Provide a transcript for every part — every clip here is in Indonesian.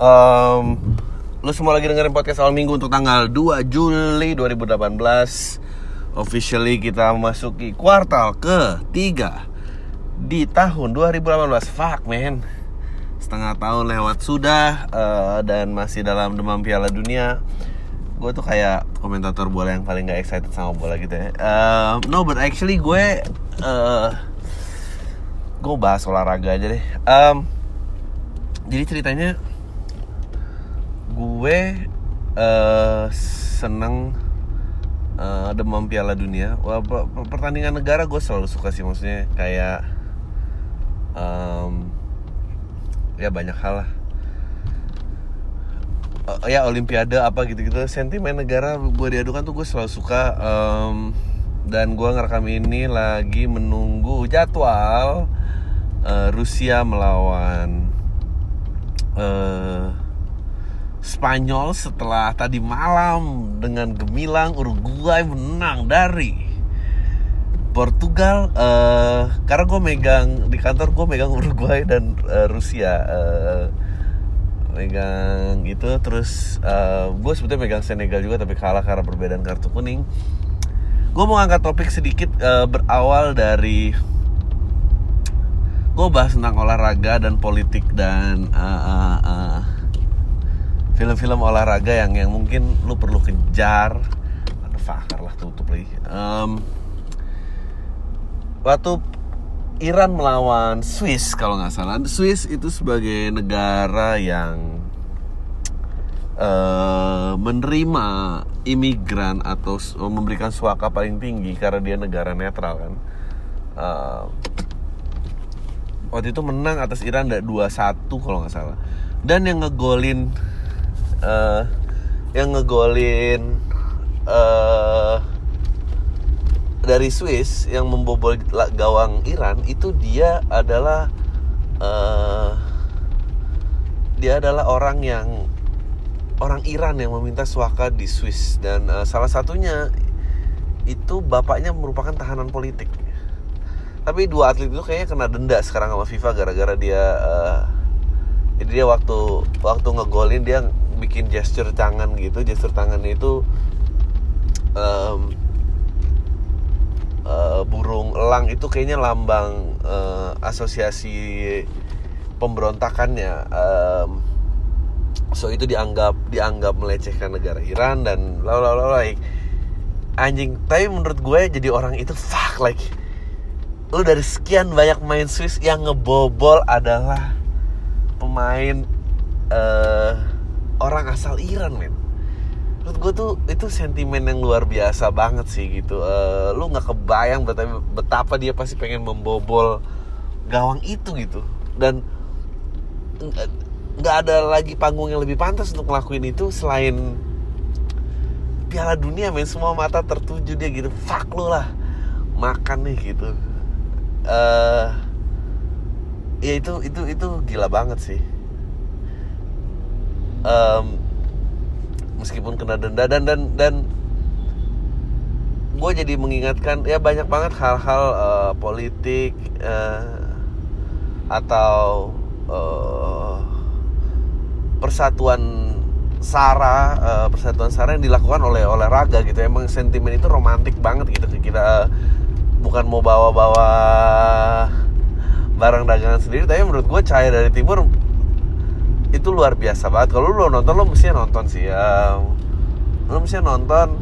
um, Lu semua lagi dengerin podcast awal minggu untuk tanggal 2 Juli 2018 Officially kita memasuki kuartal ke-3 Di tahun 2018 Fuck man. Setengah tahun lewat sudah uh, Dan masih dalam demam piala dunia. Gue tuh kayak komentator bola yang paling gak excited sama bola gitu ya. Uh, No but actually gue uh, Gue bahas olahraga aja deh. Um, Jadi ceritanya gue uh, seneng uh, demam Piala Dunia. Wah, pertandingan negara gue selalu suka sih maksudnya kayak um, ya banyak hal lah. Uh, ya Olimpiade apa gitu-gitu sentimen negara gue diadukan tuh gue selalu suka um, dan gue ngerekam ini lagi menunggu jadwal uh, Rusia melawan uh, Spanyol setelah tadi malam dengan gemilang Uruguay menang dari Portugal uh, karena gue megang di kantor gue megang Uruguay dan uh, Rusia uh, megang itu. Terus uh, gue sebetulnya megang Senegal juga tapi kalah karena perbedaan kartu kuning. Gue mau angkat topik sedikit uh, berawal dari gue bahas tentang olahraga dan politik dan uh, uh, uh, film-film olahraga yang yang mungkin lu perlu kejar. Ada fakar lah tutup lagi. Um, waktu Iran melawan Swiss kalau nggak salah. Swiss itu sebagai negara yang uh, menerima imigran atau memberikan suaka paling tinggi karena dia negara netral kan. Uh, waktu itu menang atas Iran 2-1 kalau nggak salah. Dan yang ngegolin uh, yang ngegolin uh, dari Swiss yang membobol gawang Iran itu dia adalah uh, dia adalah orang yang orang Iran yang meminta suaka di Swiss dan uh, salah satunya itu bapaknya merupakan tahanan politik. Tapi dua atlet itu kayaknya kena denda sekarang sama FIFA gara-gara dia uh, jadi dia waktu waktu ngegolin dia bikin gesture tangan gitu gesture tangan itu um, uh, burung elang itu kayaknya lambang uh, asosiasi pemberontakannya um, so itu dianggap dianggap melecehkan negara Iran dan lalu like anjing. Tapi menurut gue jadi orang itu fuck like lu dari sekian banyak main Swiss yang ngebobol adalah pemain uh, orang asal Iran men. Menurut gue tuh itu sentimen yang luar biasa banget sih gitu. Uh, lu nggak kebayang betapa, betapa dia pasti pengen membobol gawang itu gitu. Dan nggak ada lagi panggung yang lebih pantas untuk ngelakuin itu selain Piala Dunia men. Semua mata tertuju dia gitu. Fuck lu lah. Makan nih gitu. Uh, ya itu itu itu gila banget sih um, meskipun kena denda dan dan dan gue jadi mengingatkan ya banyak banget hal-hal uh, politik uh, atau uh, persatuan sara uh, persatuan sara yang dilakukan oleh olahraga gitu. Emang sentimen itu romantik banget gitu kita uh, bukan mau bawa-bawa barang dagangan sendiri tapi menurut gue cahaya dari timur itu luar biasa banget. Kalau lo nonton lo mesti nonton sih ya. Lo mesti nonton.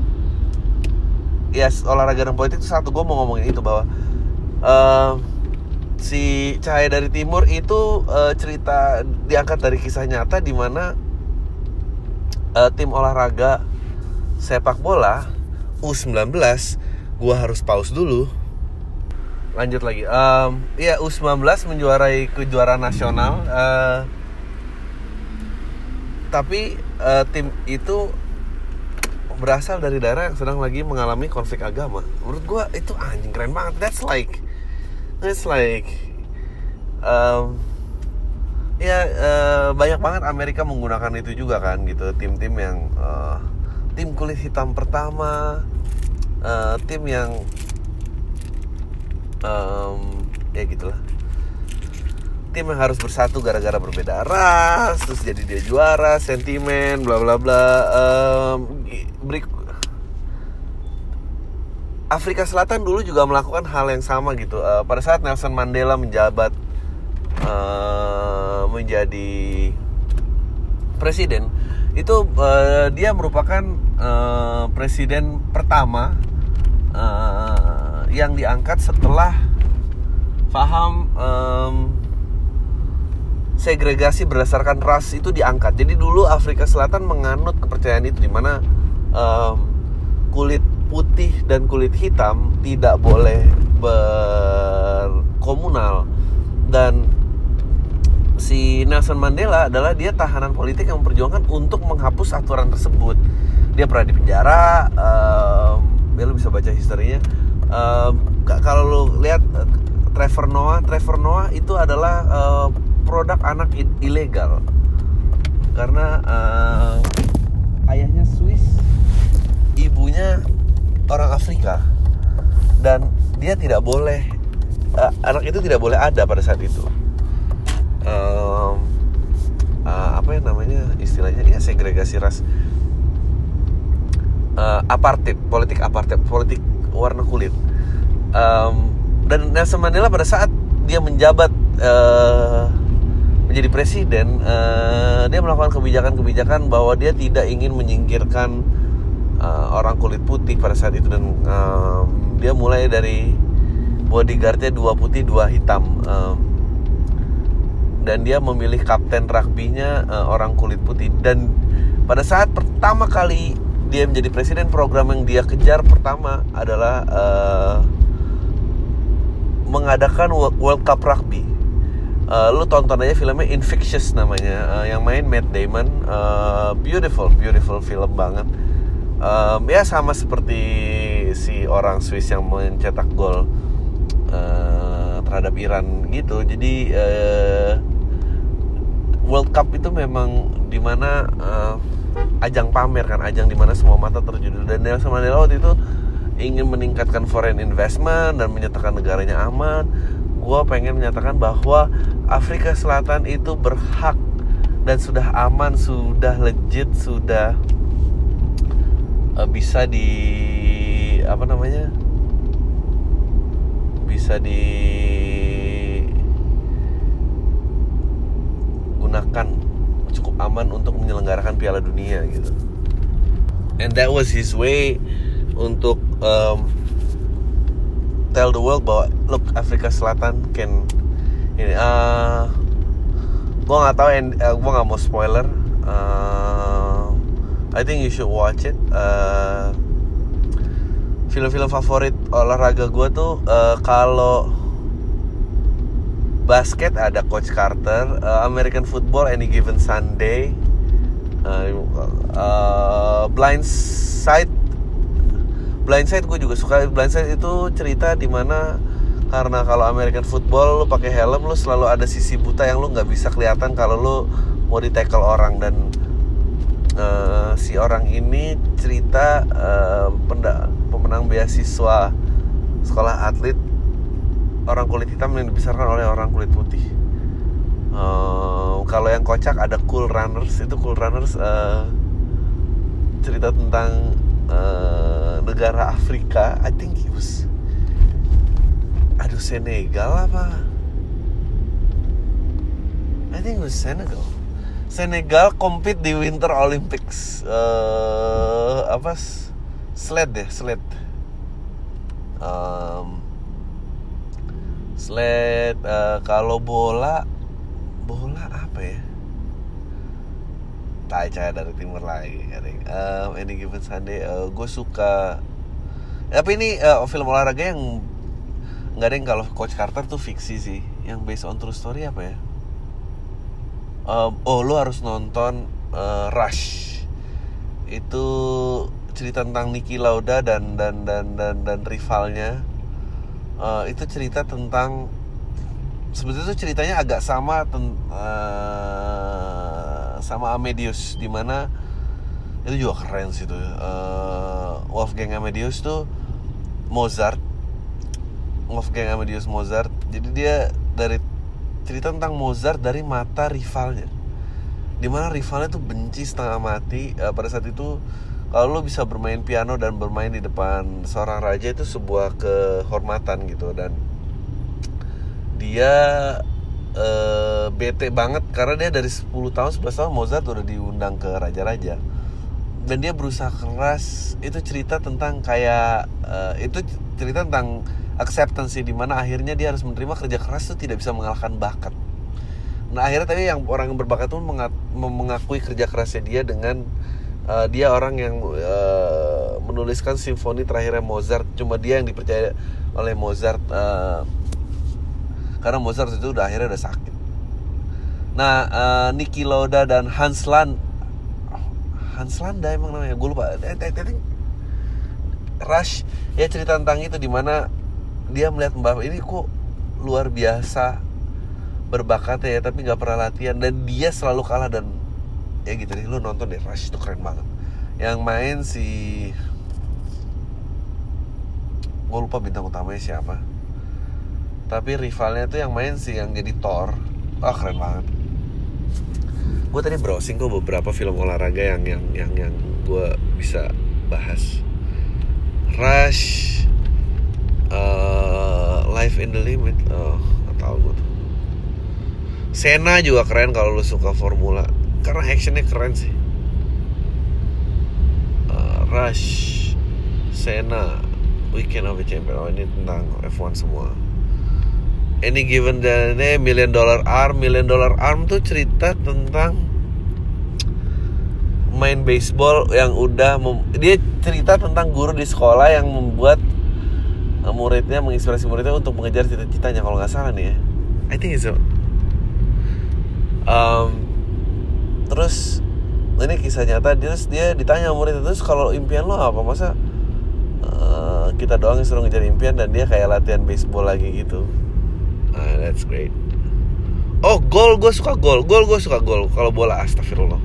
Ya olahraga dan politik itu satu. Gue mau ngomongin itu bahwa uh, si Cahaya dari Timur itu uh, cerita diangkat dari kisah nyata di mana uh, tim olahraga sepak bola U19 gue harus pause dulu. Lanjut lagi. Um, ya U19 menjuarai kejuaraan nasional. Uh, tapi uh, tim itu berasal dari daerah yang sedang lagi mengalami konflik agama. Menurut gue itu anjing keren banget. That's like, that's like, um, ya uh, banyak banget Amerika menggunakan itu juga kan gitu. Tim-tim yang uh, tim kulit hitam pertama, uh, tim yang um, ya gitulah tim yang harus bersatu gara-gara berbeda ras terus jadi dia juara sentimen bla bla bla. Um, Afrika Selatan dulu juga melakukan hal yang sama gitu. Uh, pada saat Nelson Mandela menjabat uh, menjadi presiden itu uh, dia merupakan uh, presiden pertama uh, yang diangkat setelah paham um, segregasi berdasarkan ras itu diangkat. Jadi dulu Afrika Selatan menganut kepercayaan itu di mana um, kulit putih dan kulit hitam tidak boleh berkomunal dan si Nelson Mandela adalah dia tahanan politik yang memperjuangkan untuk menghapus aturan tersebut. Dia pernah di penjara, um, ya lu bisa baca historinya. Um, kalau lu lihat uh, Trevor Noah, Trevor Noah itu adalah uh, produk anak ilegal. Karena uh, ayahnya Swiss, ibunya orang Afrika dan dia tidak boleh uh, anak itu tidak boleh ada pada saat itu. Um, uh, apa yang namanya istilahnya? Ya segregasi ras. Uh, apartheid politik apartheid politik warna kulit. Um, dan Nelson Mandela pada saat dia menjabat uh, menjadi presiden uh, dia melakukan kebijakan-kebijakan bahwa dia tidak ingin menyingkirkan uh, orang kulit putih pada saat itu dan uh, dia mulai dari bodyguardnya dua putih dua hitam uh, dan dia memilih kapten rugbynya uh, orang kulit putih dan pada saat pertama kali dia menjadi presiden program yang dia kejar pertama adalah uh, mengadakan World Cup Rugby. Uh, lu tonton aja filmnya Infectious namanya, uh, yang main Matt Damon, uh, beautiful, beautiful film banget. Um, ya sama seperti si orang Swiss yang mencetak gol uh, terhadap Iran gitu. Jadi uh, World Cup itu memang di mana uh, ajang pamer kan ajang di mana semua mata terjudul dan Nelson Mandela waktu itu ingin meningkatkan foreign investment dan menyatakan negaranya aman gue pengen menyatakan bahwa Afrika Selatan itu berhak dan sudah aman sudah legit sudah uh, bisa di apa namanya bisa di gunakan cukup aman untuk menyelenggarakan Piala Dunia gitu. And that was his way untuk um, tell the world bahwa look Afrika Selatan can ini uh, gue nggak tahu uh, gue nggak mau spoiler uh, I think you should watch it. Uh, film-film favorit olahraga gue tuh uh, kalau basket ada Coach Carter, uh, American football Any Given Sunday, uh, uh, Blind Side, Blind Side gue juga suka. Blind Side itu cerita di mana karena kalau American football lu pakai helm lu selalu ada sisi buta yang lu nggak bisa kelihatan kalau lu mau di tackle orang dan uh, si orang ini cerita uh, pemenang beasiswa sekolah atlet orang kulit hitam yang dibesarkan oleh orang kulit putih. Uh, kalau yang kocak ada Cool Runners itu Cool Runners uh, cerita tentang negara Afrika. I think it was aduh Senegal apa? I think it was Senegal Senegal compete di Winter Olympics uh, apa sled deh sled um, sled uh, kalau bola bola apa ya Tai cahaya dari timur lagi um, ini given Sunday uh, gue suka tapi ini uh, film olahraga yang nggak ada yang kalau Coach Carter tuh fiksi sih. Yang based on true story apa ya? Um, oh lo harus nonton uh, Rush. Itu cerita tentang Niki Lauda dan dan dan dan dan rivalnya. Uh, itu cerita tentang sebetulnya itu ceritanya agak sama ten, sama Amadeus di mana itu juga keren sih tuh. Uh, Wolfgang Amadeus tuh Mozart. Wolfgang Amadeus Mozart. Jadi dia dari cerita tentang Mozart dari mata rivalnya. Di mana rivalnya tuh benci setengah mati. Uh, pada saat itu kalau lo bisa bermain piano dan bermain di depan seorang raja itu sebuah kehormatan gitu. Dan dia uh, bete banget karena dia dari 10 tahun 11 tahun Mozart udah diundang ke raja-raja. Dan dia berusaha keras. Itu cerita tentang kayak uh, itu cerita tentang acceptance di mana akhirnya dia harus menerima kerja keras itu tidak bisa mengalahkan bakat. Nah akhirnya tapi yang orang yang berbakat pun mengakui kerja kerasnya dia dengan uh, dia orang yang uh, menuliskan simfoni terakhirnya Mozart. Cuma dia yang dipercaya oleh Mozart uh, karena Mozart itu udah akhirnya udah sakit. Nah uh, Niki Lauda dan Hans Land. Hans Landa emang namanya gue lupa. Rush ya cerita tentang itu di mana dia melihat Mbappe ini kok luar biasa berbakat ya tapi nggak pernah latihan. Dan dia selalu kalah dan ya gitu deh lu nonton deh Rush itu keren banget. Yang main si gue lupa bintang utamanya siapa tapi rivalnya tuh yang main si yang jadi Thor. Ah oh, keren banget. Gue tadi browsing kok beberapa film olahraga yang yang yang yang gue bisa bahas. Rush uh, Life in the Limit. Oh gak tau gue tuh. Sena juga keren kalau lu suka formula. Karena actionnya keren sih. Uh, Rush Sena Weekend of the Champion. Oh ini tentang F1 semua any given day million dollar arm million dollar arm tuh cerita tentang main baseball yang udah dia cerita tentang guru di sekolah yang membuat uh, muridnya menginspirasi muridnya untuk mengejar cita-citanya kalau nggak salah nih ya. I think so um, terus ini kisah nyata terus dia ditanya murid itu kalau impian lo apa? Masa uh, kita doang yang suruh ngejar impian dan dia kayak latihan baseball lagi gitu Ah, that's great. Oh, gol gue suka gol. Gol gue suka gol. Kalau bola astagfirullah.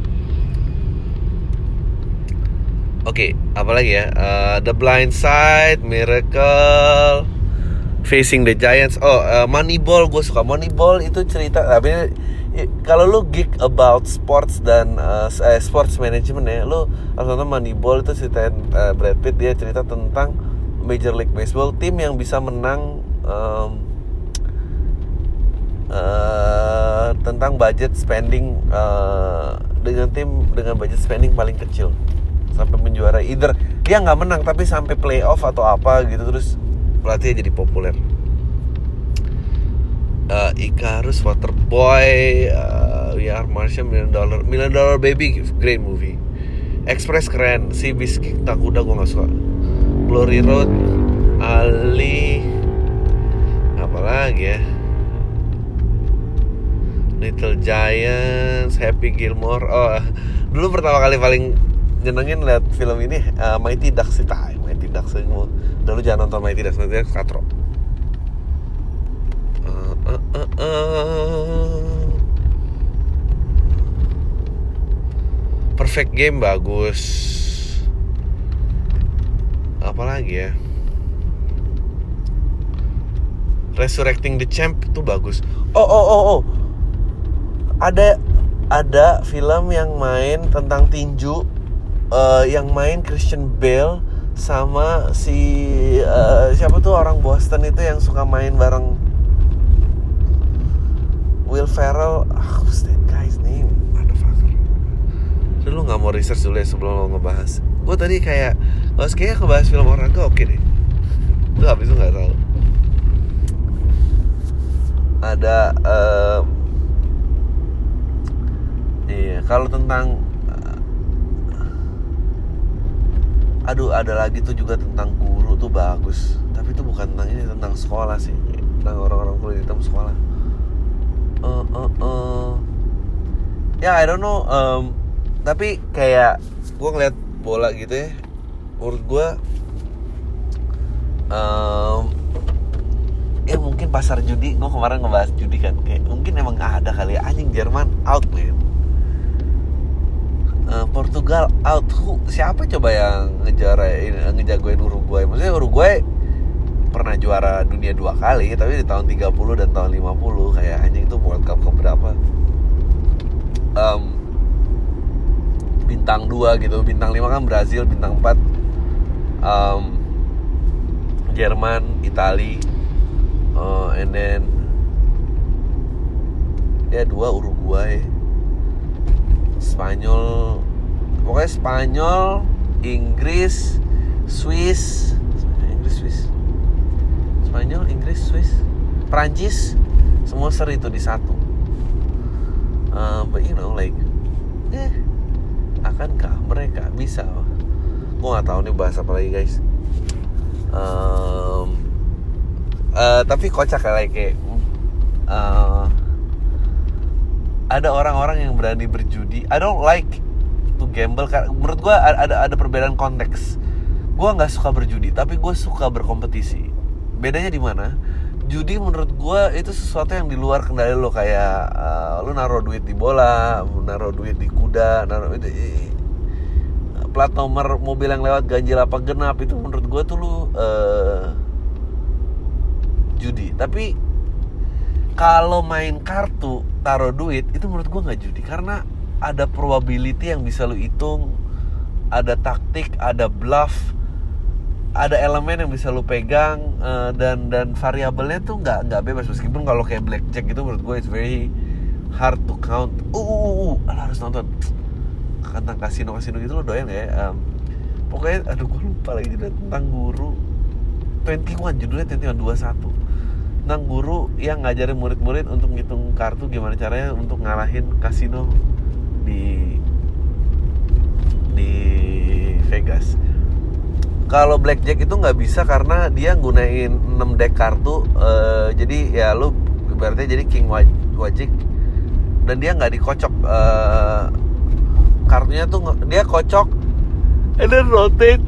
Oke, okay, apalagi ya? Uh, the Blind Side, Miracle, Facing the Giants. Oh, uh, Moneyball gue suka. Moneyball itu cerita tapi kalau lu geek about sports dan uh, sports management ya, lu harus nonton Moneyball itu cerita uh, Brad Pitt dia cerita tentang Major League Baseball tim yang bisa menang um, uh, tentang budget spending uh, dengan tim dengan budget spending paling kecil. Sampai menjuara either dia nggak menang tapi sampai playoff atau apa gitu terus pelatihnya jadi populer. Uh, Icarus Waterboy uh, We Are Martian Million Dollar Million Dollar Baby great movie. Express keren si Biscuit Takuda gue nggak suka. Glory Road Ali apalagi ya Little Giants, Happy Gilmore. Oh, dulu pertama kali paling nyenengin lihat film ini uh, Mighty Ducks sih, tai Mighty Ducks semua. Dulu jangan nonton Mighty Ducks, Mighty Ducks katro. Uh, uh, uh, uh. Perfect Game bagus. Apalagi ya? Resurrecting the Champ itu bagus. Oh oh oh oh ada ada film yang main tentang tinju uh, yang main Christian Bale sama si uh, siapa tuh orang Boston itu yang suka main bareng Will Ferrell. Ah what's that guy's name? Motherfucker. Lu nggak mau research dulu ya sebelum lo ngebahas. Gue tadi kayak oh kayaknya ngebahas film orang gue oke deh. Lu habis itu nggak tahu. Ada uh, Iya, kalau tentang uh, aduh ada lagi tuh juga tentang guru tuh bagus. Tapi itu bukan tentang ini, tentang sekolah sih. Tentang orang-orang kuliah di dalam sekolah. Uh, uh, uh. Ya, I don't know. Um, tapi kayak gue ngeliat bola gitu ya. Menurut gue um, ya mungkin pasar judi gue kemarin ngebahas judi kan kayak mungkin emang ada kali ya anjing Jerman out man uh, Portugal out. Who, siapa coba yang ngejarain ngejagoin Uruguay? Maksudnya Uruguay pernah juara dunia dua kali tapi di tahun 30 dan tahun 50 kayak anjing itu World Cup keberapa? Um, bintang 2 gitu. Bintang 5 kan Brazil bintang 4 um, Jerman Itali uh, and then ya dua Uruguay Spanyol pokoknya Spanyol Inggris Swiss Inggris Swiss. Spanyol Inggris Swiss Prancis semua seri itu di satu. Uh, but you know like eh akankah mereka bisa? Gue nggak tahu nih bahasa apa lagi guys. Um, uh, tapi kocak kayak kayak uh, ada orang-orang yang berani berjudi. I don't like to gamble karena menurut gue ada ada perbedaan konteks. Gue nggak suka berjudi tapi gue suka berkompetisi. Bedanya di mana? Judi menurut gue itu sesuatu yang di luar kendali lo kayak uh, lo naruh duit di bola naruh duit di kuda naruh itu plat nomor mobil yang lewat ganjil apa genap itu menurut gue tuh lo uh, judi. Tapi kalau main kartu taruh duit itu menurut gue nggak judi. Karena ada probability yang bisa lo hitung ada taktik ada bluff ada elemen yang bisa lo pegang uh, dan dan variabelnya tuh nggak nggak bebas. Meskipun kalau kayak blackjack itu menurut gue it's very hard to count. Uh, uh, uh, uh harus nonton. Tentang kasino kasino gitu lo doyan ya. Um, pokoknya aduh gue lupa lagi tentang guru. 21 judulnya 21 21 tentang guru yang ngajarin murid-murid untuk ngitung kartu gimana caranya untuk ngalahin kasino di di Vegas. Kalau blackjack itu nggak bisa karena dia gunain 6 deck kartu uh, jadi ya lu berarti jadi king wajik. Dan dia nggak dikocok uh, kartunya tuh dia kocok and then rotate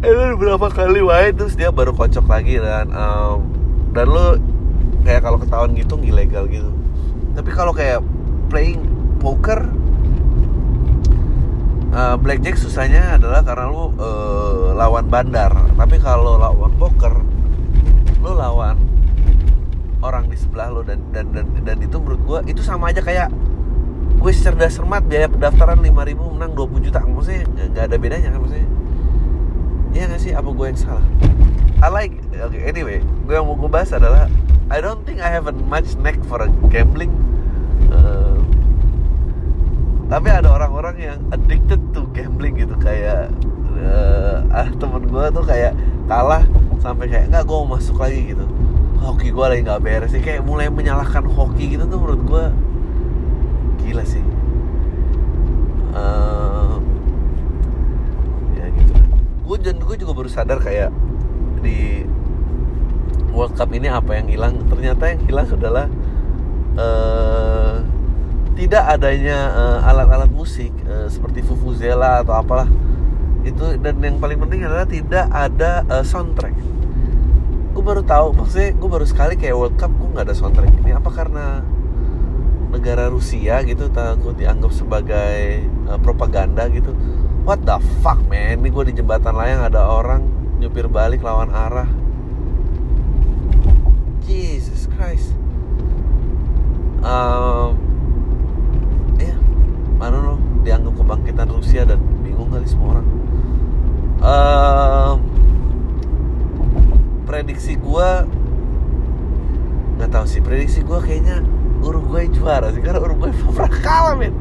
and then berapa kali wae terus dia baru kocok lagi dan um, dan lu kayak kalau ketahuan gitu ilegal gitu. Tapi kalau kayak playing poker uh, blackjack susahnya adalah karena lu uh, lawan bandar. Tapi kalau lawan poker lu lawan orang di sebelah lo dan dan dan dan itu menurut gua itu sama aja kayak gue cerdas cermat biaya pendaftaran 5000 menang 20 juta. Maksudnya nggak ada bedanya kan maksudnya? Iya gak sih? Apa gue yang salah? I like okay, anyway gue yang mau gue bahas adalah I don't think I have a much neck for a gambling uh, tapi ada orang-orang yang addicted to gambling gitu kayak uh, ah temen gue tuh kayak kalah sampai kayak nggak gue mau masuk lagi gitu. Hoki gue lagi nggak beres sih kayak mulai menyalahkan hoki gitu tuh menurut gue gila sih. Uh, ya gitu. Gue dan gue juga baru sadar kayak di World Cup ini apa yang hilang? Ternyata yang hilang adalah uh, tidak adanya uh, alat-alat musik uh, seperti vuvuzela atau apalah. Itu dan yang paling penting adalah tidak ada uh, soundtrack. Gue baru tahu maksudnya gue baru sekali kayak World Cup gue nggak ada soundtrack ini? Apa karena negara Rusia gitu takut dianggap sebagai uh, propaganda gitu? What the fuck man? Ini gue di jembatan layang ada orang nyupir balik lawan arah Jesus Christ. Um, mana lo dianggap kebangkitan Rusia dan bingung kali semua orang. Uh, prediksi gue nggak tahu sih. Prediksi gue kayaknya Uruguay juara sih karena Uruguay pernah kalah men.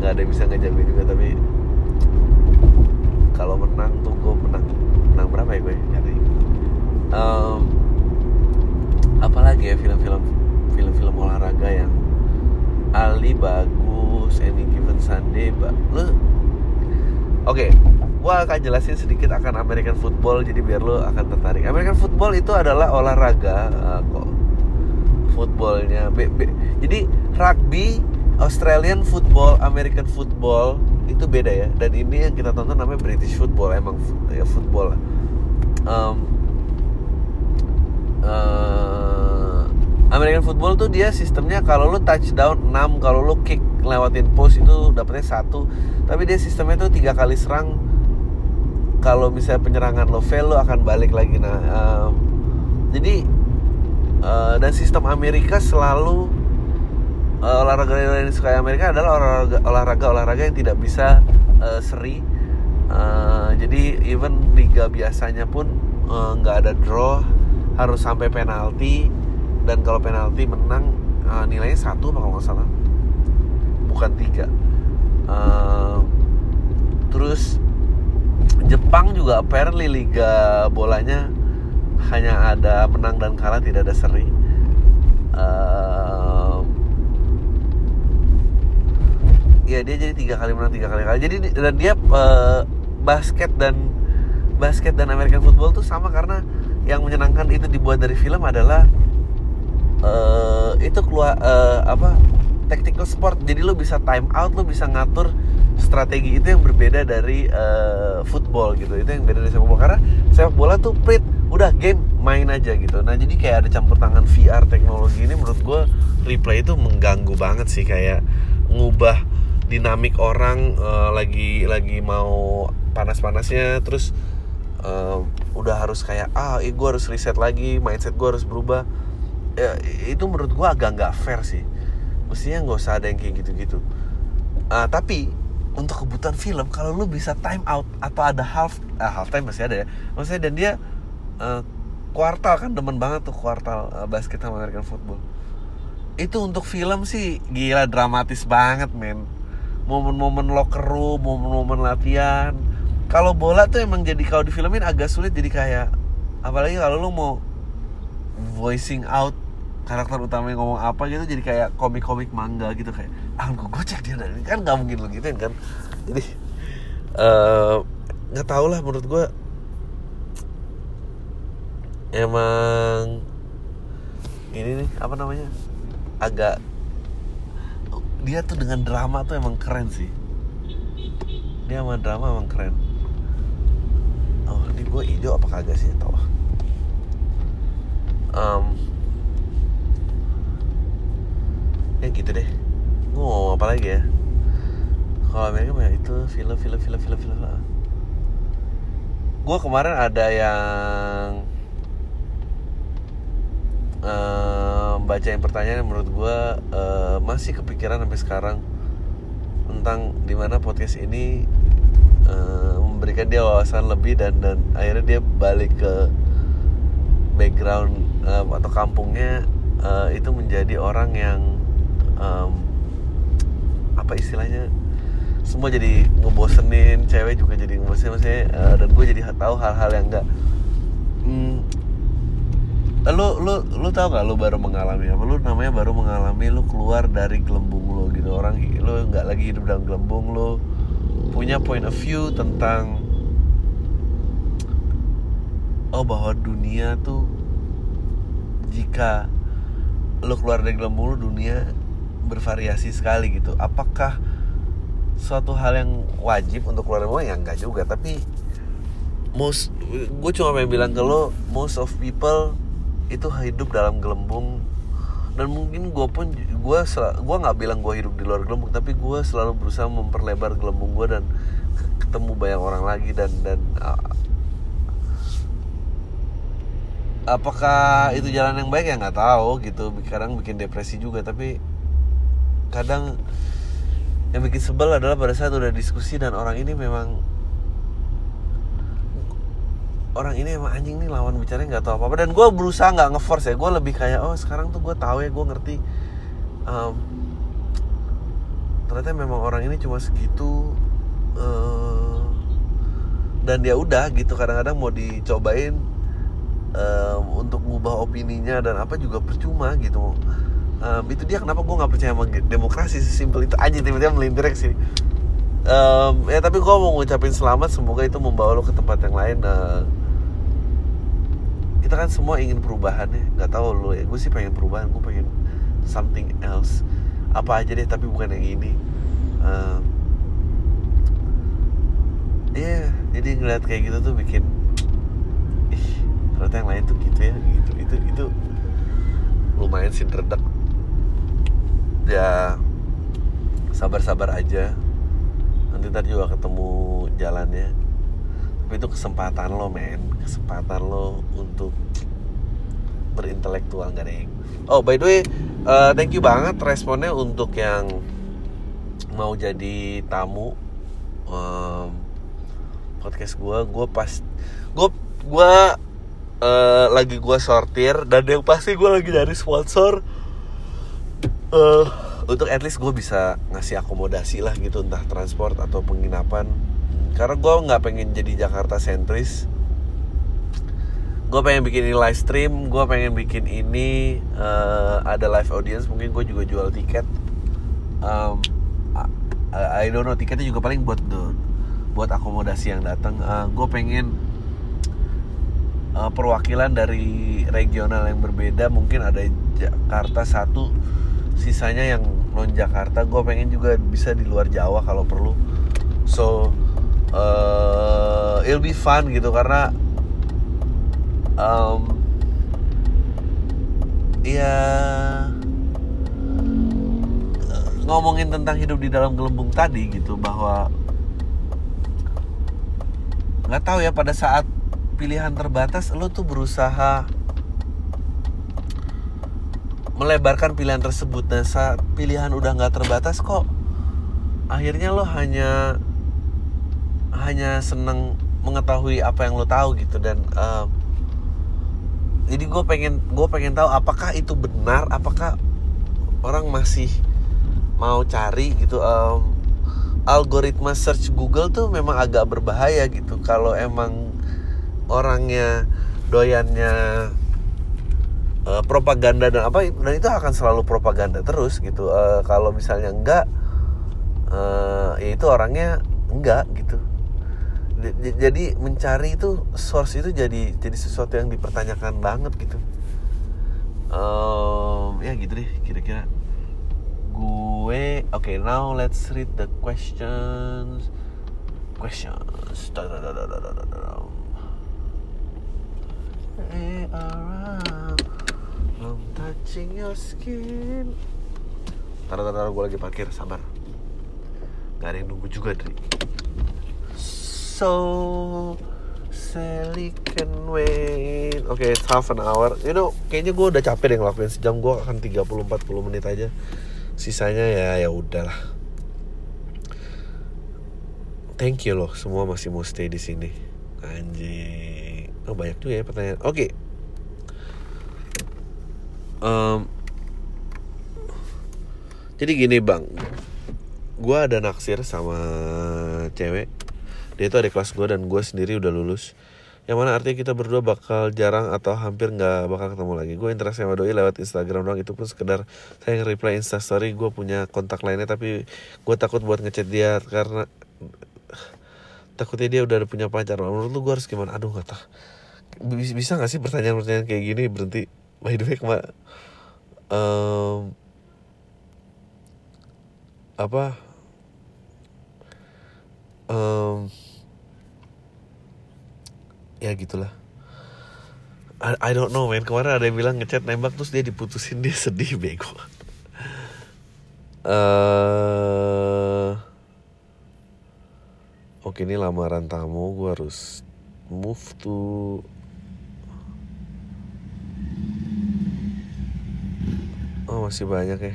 Nggak ada yang bisa ngejamin juga tapi kalau menang tuh gue menang. Menang berapa ya gue nggak um, apalagi ya film-film film-film olahraga yang Ali bagus any given Sunday ba lu oke okay, gua akan jelasin sedikit akan American football jadi biar lo akan tertarik. American football itu adalah olahraga uh, kok footballnya. Be, be, jadi rugby Australian football American football itu beda ya. Dan ini yang kita tonton namanya British football emang ya football um, uh, American football tuh dia sistemnya kalau lu touchdown 6 kalau lu kick lewatin post itu dapetnya satu. Tapi dia sistemnya tuh tiga kali serang. Kalau misalnya penyerangan lo fail lo akan balik lagi. Nah um, jadi uh, dan sistem Amerika selalu uh, olahraga yang disukai Amerika adalah olahraga olahraga olahraga yang tidak bisa uh, seri. Uh, jadi even liga biasanya pun nggak uh, ada draw harus sampai penalti dan kalau penalti menang uh, nilainya satu kalau nggak salah? Bukan tiga. Uh, terus Jepang juga apparently liga bolanya hanya ada menang dan kalah tidak ada seri. Uh, ya dia jadi tiga kali menang tiga kali kalah. Jadi dan dia uh, basket dan basket dan American football tuh sama karena yang menyenangkan itu dibuat dari film adalah uh, itu keluar uh, apa tactical sport. Jadi lo bisa time out lo bisa ngatur strategi itu yang berbeda dari uh, football gitu. Itu yang beda dari sepak bola. Karena sepak bola tuh prit udah game main aja gitu. Nah jadi kayak ada campur tangan VR teknologi ini menurut gue replay itu mengganggu banget sih. Kayak ngubah dinamik orang uh, lagi lagi mau panas-panasnya terus uh, udah harus kayak ah eh, gue harus reset lagi mindset gue harus berubah ya, itu menurut gue agak nggak fair sih. Mestinya nggak usah ada yang kayak gitu-gitu. Uh, tapi untuk kebutuhan film kalau lu bisa time out atau ada half uh, half time masih ada ya. Maksudnya dan dia uh, kuartal kan demen banget tuh kuartal uh, basket sama American football. Itu untuk film sih gila dramatis banget men. Momen-momen locker room momen-momen latihan. Kalau bola tuh emang jadi kalau di filmin agak sulit jadi kayak apalagi kalau lu mau voicing out karakter utama yang ngomong apa gitu jadi kayak komik-komik manga gitu kayak ah gue gocek dia dan kan nggak mungkin lo gitu kan? Jadi nggak uh, tau lah menurut gue emang ini nih apa namanya agak dia tuh dengan drama tuh emang keren sih. Dia sama drama emang keren. Oh ini gue hijau apa kagak sih? Tau. Um, ya gitu deh. Gue mau apa lagi ya? Kalau Amerika mah itu film film film film film gue kemarin ada yang uh, bacain pertanyaan yang menurut gue uh, masih kepikiran sampai sekarang tentang di mana podcast ini uh, memberikan dia wawasan lebih dan dan akhirnya dia balik ke background uh, atau kampungnya uh, itu menjadi orang yang um, apa istilahnya? Semua jadi ngebosenin cewek juga jadi ngebosenin. Maksudnya uh, dan gue jadi tahu hal-hal yang enggak hmm, lu lu lu tau gak lu baru mengalami apa? Lu namanya baru mengalami lu keluar dari gelembung lu gitu. Orang lu nggak lagi hidup dalam gelembung lu. Punya point of view tentang oh bahwa dunia tuh jika lu keluar dari gelembung lu dunia bervariasi sekali gitu. Apakah suatu hal yang wajib untuk keluar dari ya enggak juga. Tapi most gue cuma pengen bilang ke lo most of people itu hidup dalam gelembung. Dan mungkin gue pun gue gue nggak bilang gue hidup di luar gelembung tapi gue selalu berusaha memperlebar gelembung gue dan ketemu banyak orang lagi dan dan uh, apakah itu jalan yang baik? Ya nggak tahu gitu. Kadang bikin depresi juga tapi kadang yang bikin sebel adalah pada saat udah diskusi dan orang ini memang orang ini emang anjing nih lawan bicara nggak tahu apa apa dan gue berusaha nggak ngeforce ya. Gue lebih kayak oh sekarang tuh gue tahu ya gue ngerti. Um, ternyata memang orang ini cuma segitu uh, dan dia udah gitu. Kadang-kadang mau dicobain um, untuk ngubah opininya dan apa juga percuma gitu um, itu dia kenapa gue nggak percaya sama demokrasi sesimpel itu aja tiba-tiba melintir sih um, ya tapi gue mau ngucapin selamat semoga itu membawa lo ke tempat yang lain uh, kita kan semua ingin perubahan ya nggak tahu lo ya gue sih pengen perubahan gue pengen something else. Apa aja deh tapi bukan yang ini. Uh, ya yeah, jadi ngeliat kayak gitu tuh bikin ih ternyata yang lain tuh gitu ya gitu itu itu lumayan sih redek ya sabar-sabar aja. Nanti ntar juga ketemu jalannya. Tapi itu kesempatan lo men. Kesempatan lo untuk berintelektual deh oh by the way uh, thank you banget responnya untuk yang mau jadi tamu um, podcast gue gue pas gue gue uh, lagi gue sortir dan yang pasti gue lagi dari sponsor uh, untuk at least gue bisa ngasih akomodasi lah gitu entah transport atau penginapan. Karena gue nggak pengen jadi Jakarta sentris. Gue pengen bikin ini live stream gue pengen bikin ini uh, ada live audience mungkin gue juga jual tiket. Um, I, don't know tiketnya juga paling buat the, buat akomodasi yang datang. Uh, gue pengen uh, perwakilan dari regional yang berbeda mungkin ada Jakarta satu sisanya yang non Jakarta gue pengen juga bisa di luar Jawa kalau perlu. So uh, it'll be fun gitu karena um, ya ngomongin tentang hidup di dalam gelembung tadi gitu bahwa nggak tahu ya pada saat pilihan terbatas lo tuh berusaha melebarkan pilihan tersebut dan saat pilihan udah nggak terbatas kok. Akhirnya lo hanya hanya seneng mengetahui apa yang lo tahu gitu dan um, jadi gue pengen gue pengen tahu apakah itu benar apakah orang masih mau cari gitu um, algoritma search Google tuh memang agak berbahaya gitu. Kalau emang orangnya doyannya uh, propaganda dan apa dan itu akan selalu propaganda terus gitu. Uh, kalau misalnya enggak uh, ya itu orangnya enggak gitu. Jadi mencari itu source itu jadi jadi sesuatu yang dipertanyakan banget gitu. Um, ya gitu deh kira-kira. Gue oke okay, now let's read the questions. Questions. Da, I'm touching your skin. Taruh taruh gue lagi parkir sabar. Gak ada yang nunggu juga Dri. So Sally can wait Oke okay, it's half an hour. You know kayaknya gue udah capek deh ngelakuin sejam. Gue akan 30-40 menit aja. Sisanya ya ya udahlah. Thank you loh semua masih mau stay di sini. Anjing. Oh banyak juga ya pertanyaan. Oke okay. Um, Jadi gini bang. Gue ada naksir sama cewek. Dia itu ada kelas gue dan gue sendiri udah lulus. Yang mana artinya kita berdua bakal jarang atau hampir nggak bakal ketemu lagi. Gue interaksi sama doi lewat Instagram doang. Itu pun sekedar saya nge-reply instastory gue punya kontak lainnya tapi gue takut buat ngechat dia karena takutnya dia udah punya pacar. Menurut lu gue harus gimana? Aduh nggak tahu. Bisa nggak sih pertanyaan-pertanyaan kayak gini berhenti by the way um, apa? Um, ya gitulah. I, I don't know man. Kemarin ada yang bilang ngechat nembak terus dia diputusin dia sedih bego. Uh, oke ini lamaran tamu. Gue harus move to masih banyak ya.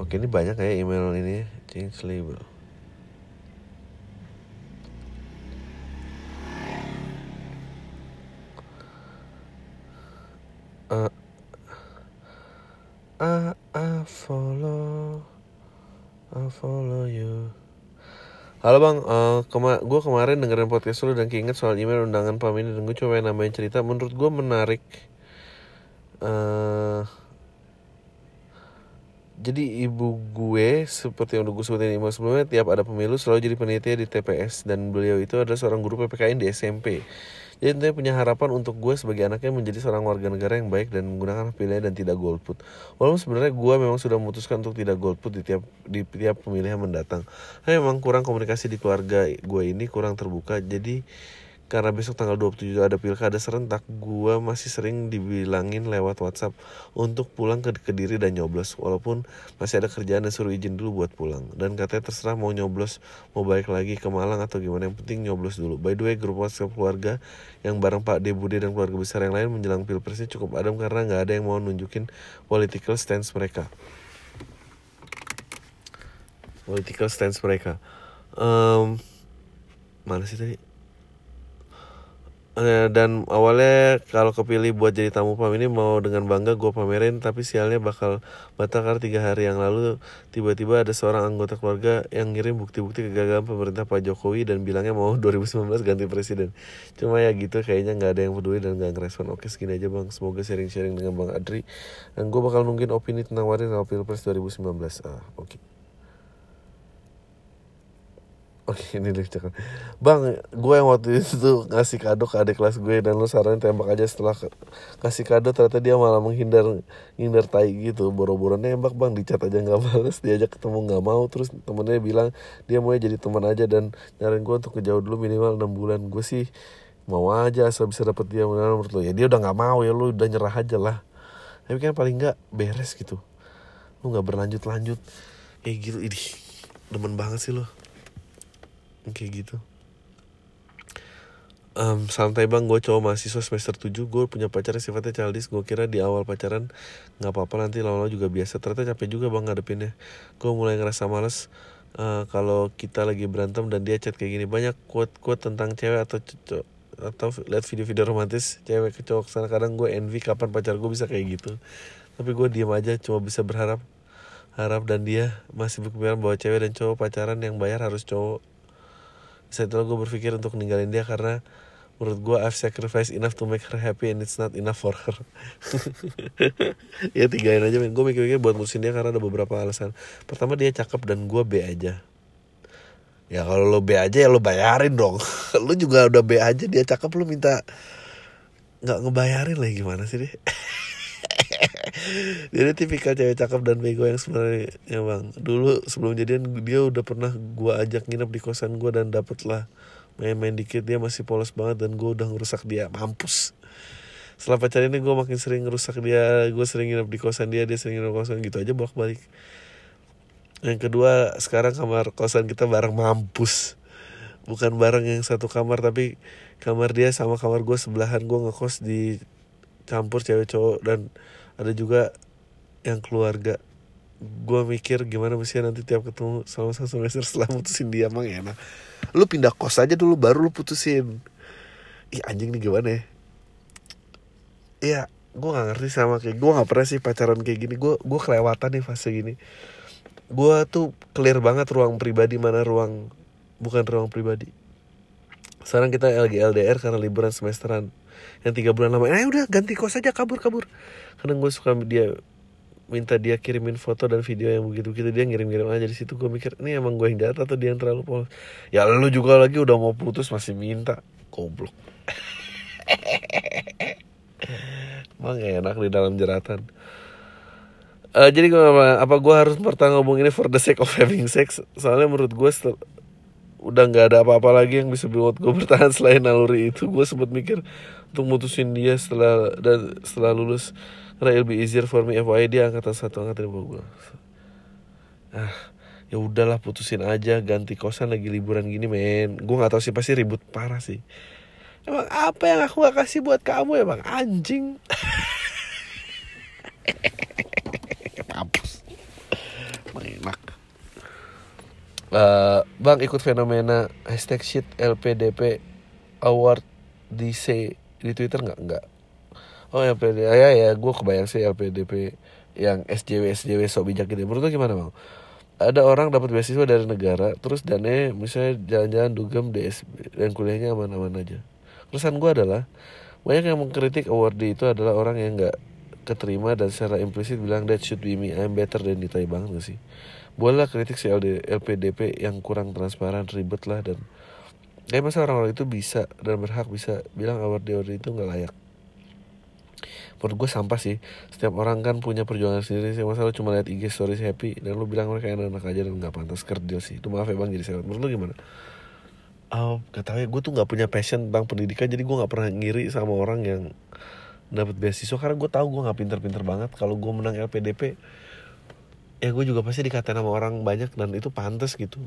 Oke ini banyak ya email ini change label uh, I, I follow I follow you. Halo bang, uh, kema gue kemarin dengerin podcast lu dan keinget soal email undangan pam dan gue coba nambahin cerita. Menurut gue menarik uh, Jadi ibu gue seperti yang udah gue sebutin email sebelumnya Tiap ada pemilu selalu jadi penitia di TPS Dan beliau itu adalah seorang guru PPKN di SMP jadi tentunya punya harapan untuk gue sebagai anaknya menjadi seorang warga negara yang baik dan menggunakan pilihan dan tidak golput. Walaupun sebenarnya gue memang sudah memutuskan untuk tidak golput di tiap di tiap pemilihan mendatang. Nah, memang kurang komunikasi di keluarga gue ini kurang terbuka. Jadi karena besok tanggal 27 ada pilkada serentak, gua masih sering dibilangin lewat WhatsApp untuk pulang ke Kediri dan nyoblos walaupun masih ada kerjaan dan suruh izin dulu buat pulang. Dan katanya terserah mau nyoblos, mau balik lagi ke Malang atau gimana yang penting nyoblos dulu. By the way, grup WhatsApp keluarga yang bareng Pak Debude dan keluarga besar yang lain menjelang pilpresnya cukup adem karena nggak ada yang mau nunjukin political stance mereka. Political stance mereka. Um, mana sih tadi? Eh, dan awalnya kalau kepilih buat jadi tamu pam ini mau dengan bangga gue pamerin tapi sialnya bakal batal karena tiga hari yang lalu. Tiba-tiba ada seorang anggota keluarga yang ngirim bukti-bukti kegagalan pemerintah Pak Jokowi dan bilangnya mau 2019 ganti presiden. Cuma ya gitu kayaknya nggak ada yang peduli dan nggak ngerespon. Oke segini aja bang. Semoga sharing-sharing dengan bang Adri. Dan gue bakal nungguin opini tentang Warin pilpres 2019 ah oke. okay. Oke ini lucu kan Bang gue yang waktu itu ngasih kado ke adik kelas gue Dan lu saranin tembak aja setelah kasih kado Ternyata dia malah menghindar Menghindar tai gitu. Boro-boro nembak bang. Dicat aja gak bales Diajak ketemu gak mau. Terus temennya bilang Dia mau jadi teman aja Dan nyariin gue untuk kejauh dulu minimal 6 bulan. Gue sih mau aja asal bisa dapet dia menurut lo ya dia udah gak mau ya lu udah nyerah aja lah. Tapi kan paling gak beres gitu. Lu gak berlanjut lanjut kayak gitu. Idih demen banget sih lo kayak gitu. Um, santai bang gue cowok mahasiswa semester 7 gue punya pacar sifatnya childish gue kira di awal pacaran nggak apa-apa nanti lama-lama juga biasa. Ternyata capek juga bang ngadepinnya. Gue mulai ngerasa males uh, kalau kita lagi berantem dan dia chat kayak gini. Banyak quote quote tentang cewek atau cowok atau lihat video-video romantis cewek ke cowok sana. Kadang gue envy kapan pacar gue bisa kayak gitu. Tapi gue diam aja cuma bisa berharap harap dan dia masih berpikiran bahwa cewek dan cowok pacaran yang bayar harus cowok saat itu gue berpikir untuk ninggalin dia karena menurut gue I've sacrificed enough to make her happy and it's not enough for her. Ya tigain aja men gue mikir-mikir buat mutusin dia karena ada beberapa alasan. Pertama dia cakep dan gue B aja. Ya kalau lo B aja ya lo bayarin dong. Lo juga udah B aja dia cakep lo minta nggak ngebayarin lagi gimana sih deh jadi tipikal cewek cakep dan bego yang sebenarnya ya bang. Dulu sebelum jadian dia udah pernah gua ajak nginep di kosan gua dan dapet lah main-main dikit. Dia masih polos banget dan gua udah ngerusak dia. Mampus. Setelah pacaran ini gue makin sering ngerusak dia. Gue sering nginep di kosan dia dia sering nginep di kosan. Gitu aja bolak balik yang kedua sekarang kamar kosan kita bareng. Mampus. Bukan bareng yang satu kamar tapi kamar dia sama kamar gue sebelahan. Gue ngekos di campur cewek cowok dan ada juga yang keluarga. Gue mikir gimana mesti nanti tiap ketemu sama satu semester setelah putusin dia emang enak. Lu pindah kos aja dulu baru lu putusin. Ih anjing nih gimana ya? Iya gue gak ngerti sama kayak gue gak pernah sih pacaran kayak gini. Gue gue kelewatan nih fase gini. Gue tuh clear banget ruang pribadi mana ruang bukan ruang pribadi. Sekarang kita lagi LDR karena liburan semesteran yang tiga bulan lama. Eh udah ganti kos aja kabur kabur karena gue suka dia minta dia kirimin foto dan video yang begitu begitu dia ngirim ngirim aja di situ. Gue mikir ini emang gue yang jahat atau dia yang terlalu polos? Ya lu juga lagi udah mau putus masih minta. Goblok. Emang enak di dalam jeratan. Uh, jadi gue apa, apa gue harus ngomong ini for the sake of having sex? Soalnya menurut gue udah nggak ada apa-apa lagi yang bisa buat gue bertahan selain naluri itu. Gue sempat mikir untuk mutusin dia setelah dan setelah lulus. Karena it'll be easier for me FYI dia angkatan satu angkatan bawah gue ah ya udahlah putusin aja ganti kosan lagi liburan gini men. Gue nggak tahu sih pasti ribut parah sih. Emang apa yang aku gak kasih buat kamu ya bang anjing. Mampus. Enak. Uh, bang ikut fenomena hashtag shit LPDP award di C di Twitter nggak nggak. Oh LPDP ya ya gue kebayang sih LPDP yang SJW SJW sok bijak gitu. Menurut lo gimana bang? Ada orang dapat beasiswa dari negara terus dana misalnya jalan-jalan dugem DSB dan kuliahnya aman-aman aja. Keresahan gue adalah banyak yang mengkritik award itu adalah orang yang nggak keterima dan secara implisit bilang that should be me I'm better than Dita banget sih? Bolehlah kritik si LD, LPDP yang kurang transparan ribet lah dan kayak masa orang-orang itu bisa dan berhak bisa bilang award award itu nggak layak. Menurut gue sampah sih. Setiap orang kan punya perjuangan sendiri sih. Masa lu cuma lihat IG stories happy dan lu bilang mereka enak-enak aja dan nggak pantas kerja sih. Itu maaf ya bang jadi saya menurut lu gimana? Oh, gak tau ya. Gue tuh nggak punya passion tentang pendidikan jadi gue nggak pernah ngiri sama orang yang dapat beasiswa karena gue tahu gue nggak pinter-pinter banget. Kalau gue menang LPDP ya gue juga pasti dikatain sama orang banyak dan itu pantas gitu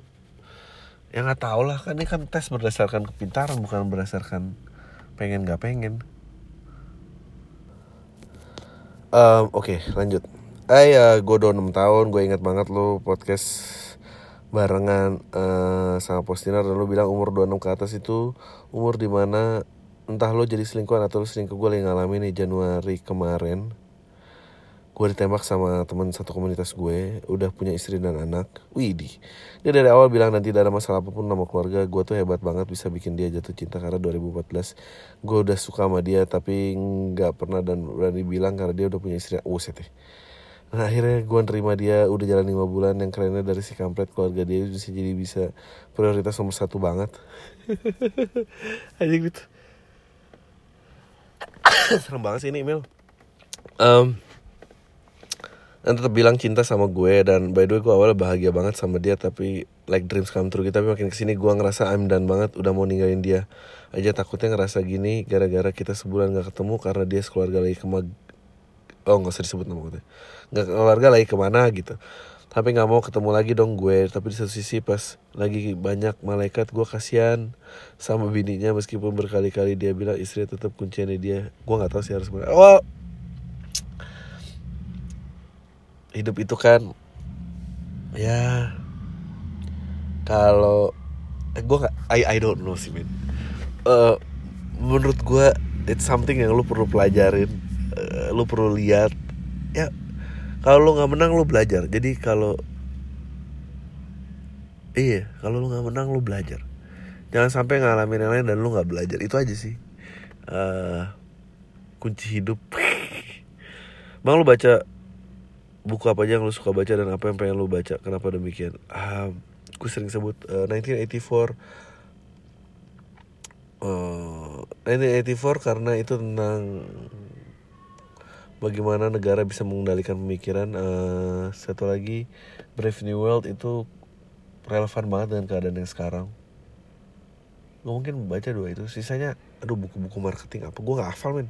ya nggak tau lah. Kan ini kan tes berdasarkan kepintaran bukan berdasarkan pengen nggak pengen. Um, oke okay, lanjut. Eh ya gue udah 6 tahun gue ingat banget lo podcast barengan uh, sama Postinar dan lo bilang umur 26 ke atas itu umur di mana entah lo jadi selingkuhan atau lo selingkuh gue lagi ngalamin nih Januari kemarin gue ditembak sama teman satu komunitas gue udah punya istri dan anak. Widih. Dia dari awal bilang nanti tidak ada masalah apa pun nama keluarga gue tuh hebat banget bisa bikin dia jatuh cinta karena 2014 gue udah suka sama dia tapi nggak pernah dan berani bilang karena dia udah punya istri uh sete nah akhirnya gue nerima dia udah jalan lima bulan yang kerennya dari si kampret keluarga dia bisa jadi bisa prioritas nomor satu banget. Aja gitu serem banget sih ini email um, dan tetap bilang cinta sama gue dan by the way gue awalnya bahagia banget sama dia tapi like dreams come true gitu. Tapi makin ke sini gue ngerasa I'm done banget udah mau ninggalin dia. Aja takutnya ngerasa gini gara-gara kita sebulan gak ketemu karena dia sekeluarga lagi kemag oh nggak usah disebut nama gue nggak keluarga lagi ke mana gitu. Tapi nggak mau ketemu lagi dong gue. Tapi di satu sisi pas lagi banyak malaikat gue kasihan sama bininya meskipun berkali-kali dia bilang istri tetap kuncinya dia. Gue nggak tahu sih harus gimana. Oh hidup itu kan ya kalau eh, gue I I don't know sih men uh, menurut gue it's something yang lu perlu pelajarin uh, lu perlu lihat. Ya kalau lu nggak menang lu belajar. Jadi kalau iya kalau lu nggak menang lu belajar. Jangan sampai ngalamin yang lain dan lu nggak belajar. Itu aja sih. Uh, kunci hidup. Bang lu baca buku apa aja yang lu suka baca dan apa yang pengen lu baca? Kenapa demikian? Ah gue sering sebut uh, 1984 uh, 1984 karena itu tentang bagaimana negara bisa mengendalikan pemikiran. Uh, satu lagi Brave New World itu relevan banget dengan keadaan yang sekarang. Gue mungkin baca dua itu. Sisanya aduh buku-buku marketing apa? Gue nggak hafal men.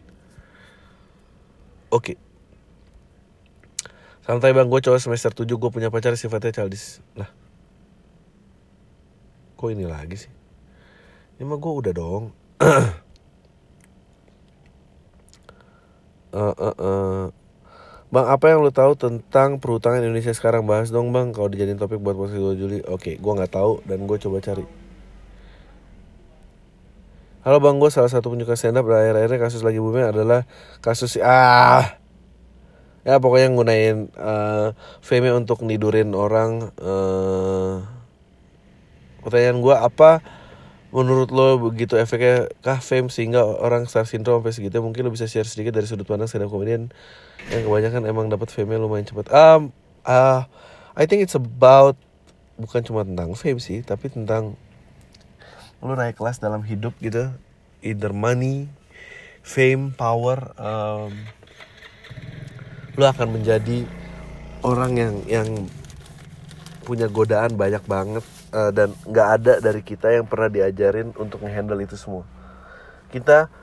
Oke. okay. Santai bang, gue cowok semester 7 gue punya pacar sifatnya childish. Lah. Kok ini lagi sih? Ini mah gue udah dong. Uh, uh, uh. Bang, apa yang lu tahu tentang perhutangan Indonesia sekarang? Bahas dong bang, kalau dijadiin topik buat posisi 2 Juli. Oke, gue gak tahu dan gue coba cari. Halo bang, gue salah satu penyuka stand up. Dan akhir-akhirnya kasus lagi booming adalah kasus ah ya pokoknya nggunain uh, fame untuk nidurin orang uh, pertanyaan gue apa menurut lo begitu efeknya kah fame sehingga orang star syndrome sampai segitu? Mungkin lo bisa share sedikit dari sudut pandang stand up comedian yang kebanyakan emang dapat fame lumayan cepat um uh, I think it's about bukan cuma tentang fame sih tapi tentang lo naik kelas dalam hidup gitu either money fame power um, lu akan menjadi orang yang yang punya godaan banyak banget uh, dan nggak ada dari kita yang pernah diajarin untuk menghandle itu semua. Kita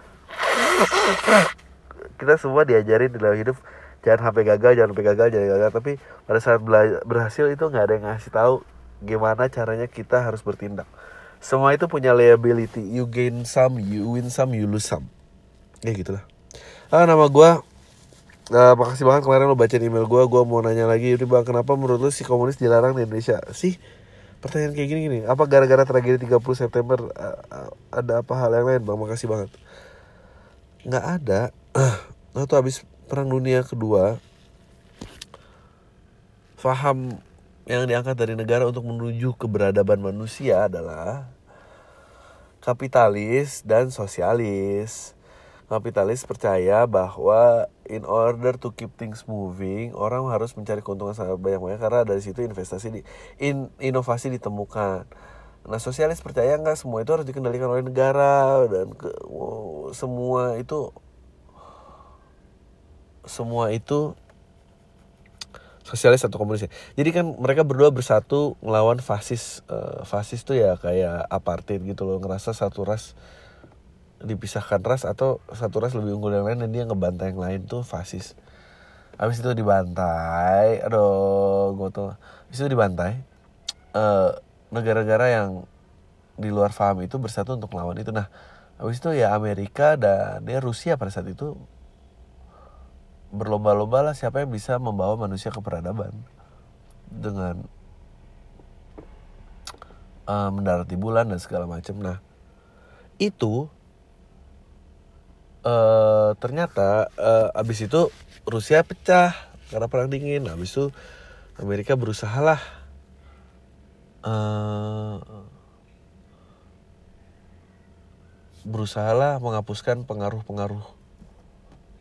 kita semua diajarin di dalam hidup jangan sampai gagal jangan sampai gagal jangan gagal. Tapi pada saat berhasil itu nggak ada yang ngasih tahu gimana caranya kita harus bertindak. Semua itu punya liability. You gain some you win some you lose some. Ya gitulah. Ah nama gue Nah, makasih banget kemarin lo baca email gue Gue mau nanya lagi. Ini bang, kenapa menurut lo si komunis dilarang di Indonesia? Sih, pertanyaan kayak gini-gini Apa gara-gara tragedi 30 September uh, Ada apa hal yang lain bang? Makasih banget. Nggak ada. Nah tuh habis perang dunia kedua Faham yang diangkat dari negara untuk menuju keberadaban manusia adalah kapitalis dan sosialis kapitalis percaya bahwa in order to keep things moving orang harus mencari keuntungan sangat banyak banyak karena dari situ investasi di in, inovasi ditemukan nah sosialis percaya nggak semua itu harus dikendalikan oleh negara dan ke, wow, semua itu semua itu sosialis atau komunis. Jadi kan mereka berdua bersatu melawan fasis. Uh, fasis tuh ya kayak apartheid gitu loh, ngerasa satu ras dipisahkan ras atau satu ras lebih unggul yang lain dan dia ngebantai yang lain tuh fasis. Habis itu dibantai, aduh, gue tuh. Habis itu dibantai. Uh, negara-negara yang di luar faham itu bersatu untuk melawan itu. Nah, habis itu ya Amerika dan ya Rusia pada saat itu berlomba-lomba lah siapa yang bisa membawa manusia ke peradaban dengan uh, mendarat di bulan dan segala macam. Nah, itu uh, ternyata uh, abis itu Rusia pecah karena perang dingin. Abis itu Amerika berusaha lah uh, berusaha lah menghapuskan pengaruh-pengaruh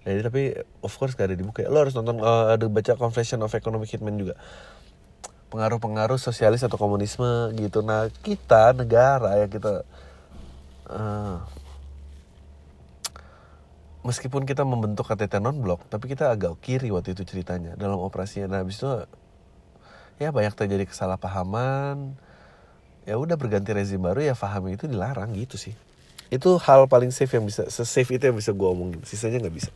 jadi tapi of course gak ada di buku ya. Lo harus nonton uh, ada baca Confession of Economic Hitman juga. Pengaruh-pengaruh sosialis atau komunisme gitu. Nah kita negara yang kita meskipun kita membentuk KTT non blok, tapi kita agak kiri waktu itu ceritanya dalam operasinya. Nah habis itu ya banyak terjadi kesalahpahaman. Ya udah berganti rezim baru ya paham itu dilarang gitu sih. Itu hal paling safe yang bisa, se-safe itu yang bisa gue omongin. Sisanya nggak bisa.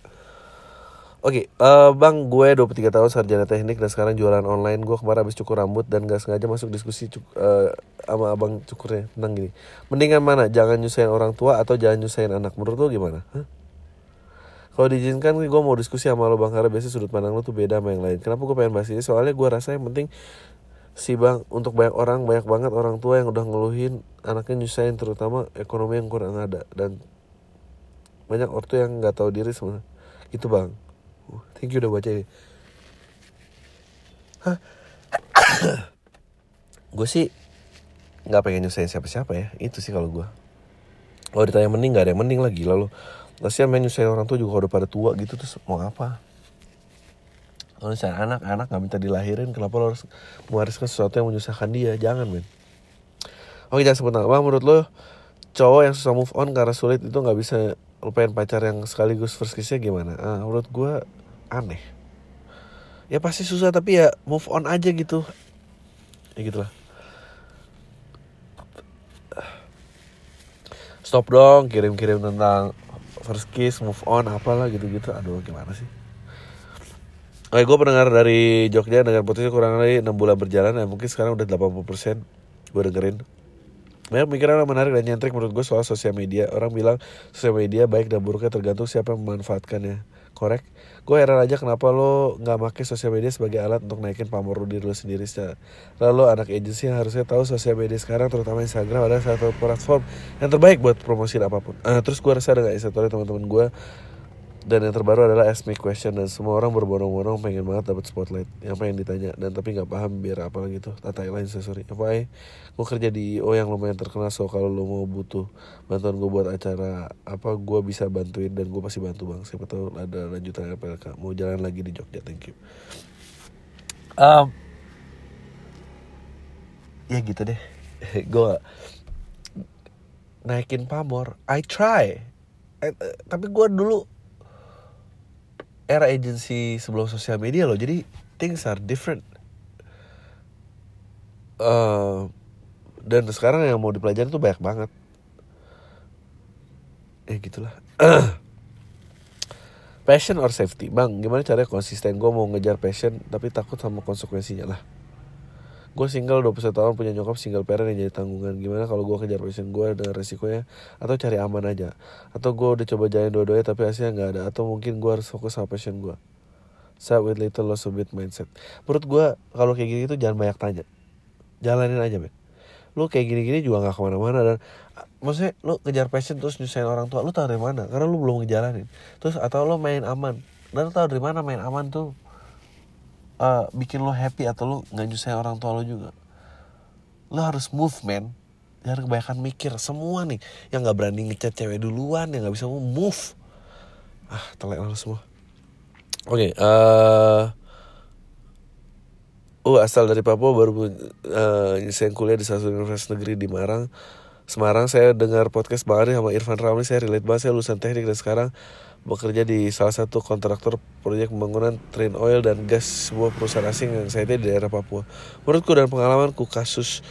Oke, okay, uh, eh, Bang, gue 23 tahun sarjana teknik dan sekarang jualan online. Gue kemarin habis cukur rambut dan gak sengaja masuk diskusi cuk uh, sama abang cukurnya tentang gini. Mendingan mana? Jangan nyusahin orang tua atau jangan nyusahin anak? Menurut lo gimana? Huh? Kalau diizinkan gue mau diskusi sama lo Bang karena biasanya sudut pandang lo tuh beda sama yang lain. Kenapa gue pengen bahas ini? Soalnya gue rasa yang penting si Bang untuk banyak orang banyak banget orang tua yang udah ngeluhin anaknya nyusahin terutama ekonomi yang kurang ada dan banyak ortu yang nggak tahu diri semua. Itu Bang. Thank you udah baca ini. gue sih nggak pengen nyusahin siapa-siapa ya. Itu sih kalau gue. Kalau ditanya mending nggak ada yang mending lagi lalu. Kasihan main nyusahin orang tua juga udah pada tua gitu terus mau apa? Kalau misalnya anak, anak nggak minta dilahirin, kenapa lo harus mewariskan sesuatu yang menyusahkan dia? Jangan, men. Oke, jangan sebut nama. Menurut lo, cowok yang susah move on karena sulit itu nggak bisa lupain pacar yang sekaligus first kissnya gimana? Ah, menurut gue aneh ya pasti susah tapi ya move on aja gitu ya gitulah stop dong kirim-kirim tentang first kiss move on apalah gitu-gitu. Aduh gimana sih? Oke, gue pendengar dari Jogja dengan potensi kurang lebih 6 bulan berjalan ya. Mungkin sekarang udah 80% gue dengerin. Banyak pikiran yang menarik dan nyentrik menurut gue soal sosial media. Orang bilang sosial media baik dan buruknya tergantung siapa yang memanfaatkannya korek. Gue heran aja kenapa lo nggak pakai sosial media sebagai alat untuk naikin pamor diri lo sendiri lalu anak agensi harusnya tahu sosial media sekarang terutama Instagram adalah satu platform yang terbaik buat promosi apa pun. Uh, terus gue rasa ada gak story teman-teman gue dan yang terbaru adalah ask me question dan semua orang berbondong-bondong pengen banget dapat spotlight. Yang pengen ditanya dan tapi nggak paham biar apa gitu tata lain sorry. Apa ya gue kerja di oh yang lumayan terkenal so kalau lo mau butuh bantuan gue buat acara apa gue bisa bantuin dan gue pasti bantu bang. Siapa tahu ada lanjutan PLK mau jalan lagi di Jogja thank you. Um, ya gitu deh. Gue naikin pamor. I try. I, uh, tapi gue dulu era agency sebelum sosial media loh. Jadi things are different. Uh, dan sekarang yang mau dipelajari tuh banyak banget. Eh gitulah. Passion or safety? Bang gimana caranya konsisten? Gue mau ngejar passion tapi takut sama konsekuensinya lah gue single 21 tahun punya nyokap single parent yang jadi tanggungan. Gimana kalau gue kejar passion gue dengan resikonya? Atau cari aman aja. Atau gue udah coba jalan dua-duanya tapi hasilnya nggak ada. Atau mungkin gue harus fokus sama passion gue Sad with little loss of bit mindset. Menurut gue kalau kayak gini tuh jangan banyak tanya. Jalanin aja men. Lu kayak gini-gini juga nggak ke mana-mana dan maksudnya lu kejar passion terus nyusahin orang tua lu tahu dari mana? Karena lu belum ngejalanin. Terus atau lu main aman. Dan lu tahu dari mana main aman tuh uh, bikin lo happy atau lo nggak nyusahin orang tua lo juga. Lo harus move man jangan kebanyakan mikir semua nih yang nggak berani ngechat cewek duluan yang nggak bisa move ah telek lo semua. Oke okay, uh, uh asal dari Papua baru uh, nyusahin kuliah di satu universitas negeri di Marang. Semarang saya dengar podcast Bang Ari sama Irfan Ramli saya relate banget saya lulusan teknik dan sekarang bekerja di salah satu kontraktor proyek pembangunan train oil dan gas sebuah perusahaan asing yang saya di daerah Papua. Menurutku dan pengalamanku kasus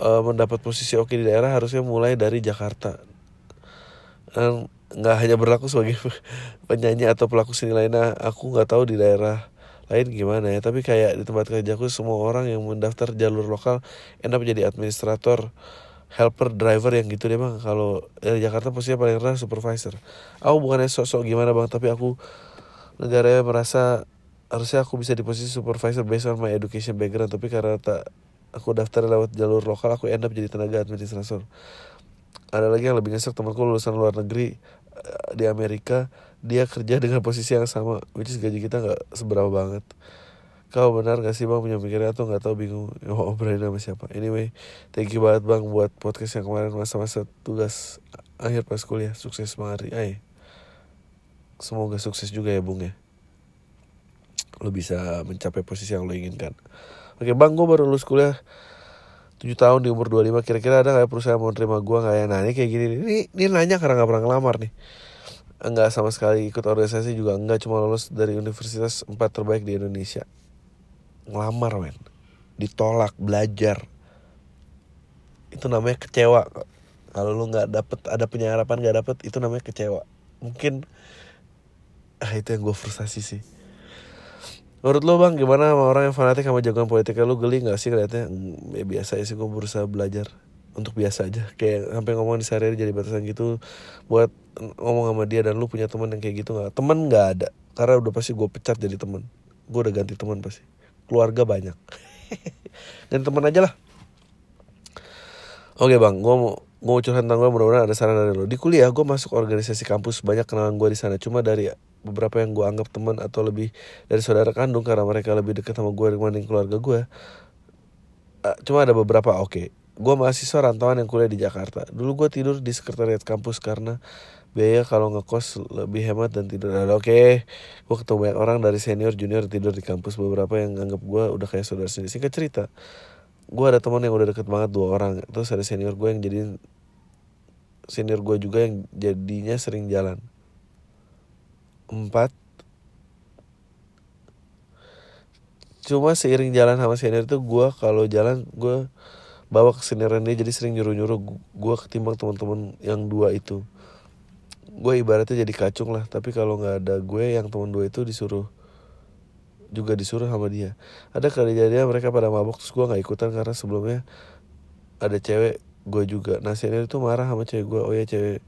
uh, mendapat posisi oke di daerah harusnya mulai dari Jakarta. Dan nggak hanya berlaku sebagai penyanyi atau pelaku seni lainnya, aku nggak tahu di daerah lain gimana ya tapi kayak di tempat kerjaku semua orang yang mendaftar jalur lokal enak menjadi administrator helper driver yang gitu deh bang. Kalau dari Jakarta posisinya paling rendah supervisor. Aku bukannya sok-sok gimana bang tapi aku negaranya merasa harusnya aku bisa di posisi supervisor based on my education background. Tapi karena tak aku daftar lewat jalur lokal aku end up jadi tenaga administrator ada lagi yang lebih nyesek temanku lulusan luar negeri eh, di Amerika. Dia kerja dengan posisi yang sama which is gaji kita nggak seberapa banget Kau benar gak sih bang punya pikiran? Atau gak tahu bingung mau ngobrolin sama siapa? Anyway thank you banget bang buat podcast yang kemarin masa-masa tugas akhir pas kuliah. Sukses bang Ari Ay. Semoga sukses juga ya bung ya. Lo bisa mencapai posisi yang lo inginkan. Oke bang gue baru lulus kuliah 7 tahun di umur 25 Kira-kira ada gak perusahaan mau terima gue gak ya ini kayak gini. Ini, ini nanya karena gak pernah ngelamar nih. Enggak sama sekali ikut organisasi juga. Enggak cuma lulus dari universitas 4 terbaik di Indonesia ngelamar men. Ditolak belajar. Itu namanya kecewa. Kalau lu nggak dapet ada penyarapan nggak dapet itu namanya kecewa. Mungkin ah itu yang gue frustasi sih. Menurut lo bang gimana sama orang yang fanatik sama jagoan politiknya? Lu geli gak sih kelihatannya ya biasa sih gue berusaha belajar untuk biasa aja. Kayak sampai ngomong di sehari jadi batasan gitu buat ngomong sama dia dan lu punya teman yang kayak gitu nggak? Teman nggak ada karena udah pasti gue pecat jadi teman gue udah ganti teman pasti keluarga banyak. Dan teman aja lah. Oke bang gue mau mau curhat tentang gue mudah-mudahan ada saran dari lo. Di kuliah gue masuk organisasi kampus banyak kenalan gue di sana. Cuma dari beberapa yang gue anggap teman atau lebih dari saudara kandung karena mereka lebih dekat sama gue dibanding keluarga gue uh, cuma ada beberapa oke. Okay. gue mahasiswa rantauan yang kuliah di Jakarta. Dulu gue tidur di sekretariat kampus karena biaya kalau ngekos lebih hemat dan tidur. Ada oke. Okay. gue ketemu banyak orang dari senior junior tidur di kampus. Beberapa yang anggap gue udah kayak saudara sendiri. Singkat cerita gue ada teman yang udah deket banget dua orang. Terus ada senior gue yang jadi senior gue juga yang jadinya sering jalan. Empat. Cuma seiring jalan sama senior itu gue kalau jalan gue bawa ke senioran dia jadi sering nyuruh nyuruh gue ketimbang teman-teman yang dua itu gue ibaratnya jadi kacung lah. Tapi kalau nggak ada gue yang temen dua itu disuruh juga disuruh sama dia. Ada kali jadi mereka pada mabok terus gue nggak ikutan karena sebelumnya ada cewek gue juga. Nah senior itu marah sama cewek gue oh ya cewek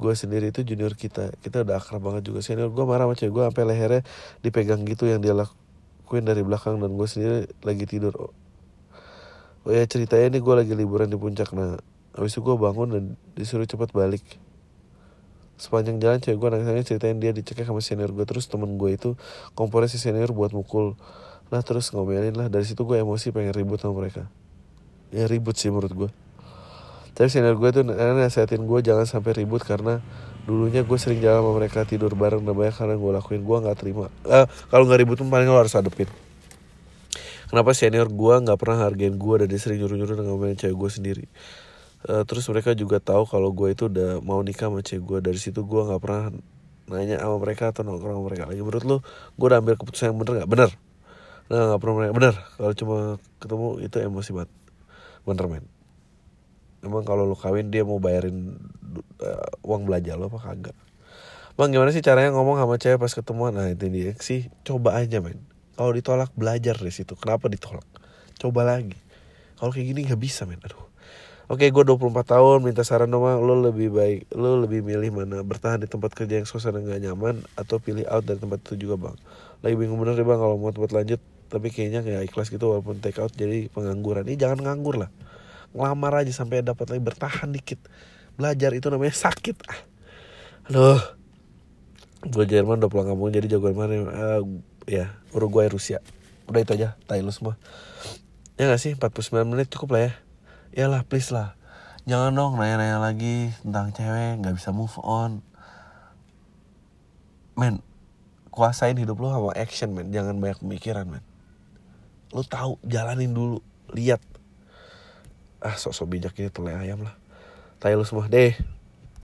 gue sendiri itu junior kita. Kita udah akrab banget juga. Senior gue marah sama cewek gue sampai lehernya dipegang gitu yang dia lakuin dari belakang dan gue sendiri lagi tidur. Oh ya ceritanya ini gue lagi liburan di puncak. Nah habis itu gue bangun dan disuruh cepat balik sepanjang jalan cewek gue nangis ceritain dia dicekek sama senior gue terus temen gue itu kompornya si senior buat mukul. Lah terus ngomelin lah. Dari situ gue emosi pengen ribut sama mereka. Ya ribut sih menurut gue tapi senior gue tuh nasihatin gue jangan sampai ribut karena dulunya gue sering jalan sama mereka tidur bareng dan banyak karena gue lakuin. Gue nggak terima. Uh, kalau nggak ribut pun paling lo harus hadepin. Kenapa senior gue nggak pernah hargain gue dan dia sering nyuruh nyuruh dan ngomelin cewek gue sendiri uh, terus mereka juga tahu kalau gue itu udah mau nikah sama cewek gue dari situ gue nggak pernah nanya sama mereka atau nongkrong sama mereka lagi. Menurut lo gue udah ambil keputusan yang bener nggak? Bener. Nah nggak pernah mereka bener. Kalau cuma ketemu itu emosi banget. Bener men. Emang kalau lo kawin dia mau bayarin uh, uang belanja lo apa kagak? Bang gimana sih caranya ngomong sama cewek pas ketemuan? Nah itu dia. Sih coba aja men. Kalau ditolak belajar dari situ. Kenapa ditolak? Coba lagi. Kalau kayak gini nggak bisa men. Aduh Oke, gue 24 tahun, minta saran dong, lo lebih baik, lo lebih milih mana? Bertahan di tempat kerja yang suasana gak nyaman atau pilih out dari tempat itu juga, Bang? Lagi bingung bener deh, Bang, kalau mau tempat lanjut, tapi kayaknya kayak ikhlas gitu walaupun take out jadi pengangguran. Ini jangan nganggur lah. Ngelamar aja sampai dapat lagi bertahan dikit. Belajar itu namanya sakit. Ah. Aduh. Gue Jerman udah pulang kampung jadi jagoan mana? Uh, ya, Uruguay, Rusia. Udah itu aja, tai lu semua. Ya gak sih, 49 menit cukup lah ya ya lah please lah. Jangan dong nanya-nanya lagi tentang cewek nggak bisa move on. Men kuasain hidup lo sama action men. Jangan banyak pemikiran men. Lo tahu jalanin dulu. Lihat. Ah sok-sok bijak ini telai ayam lah. Tai lu semua. Deh.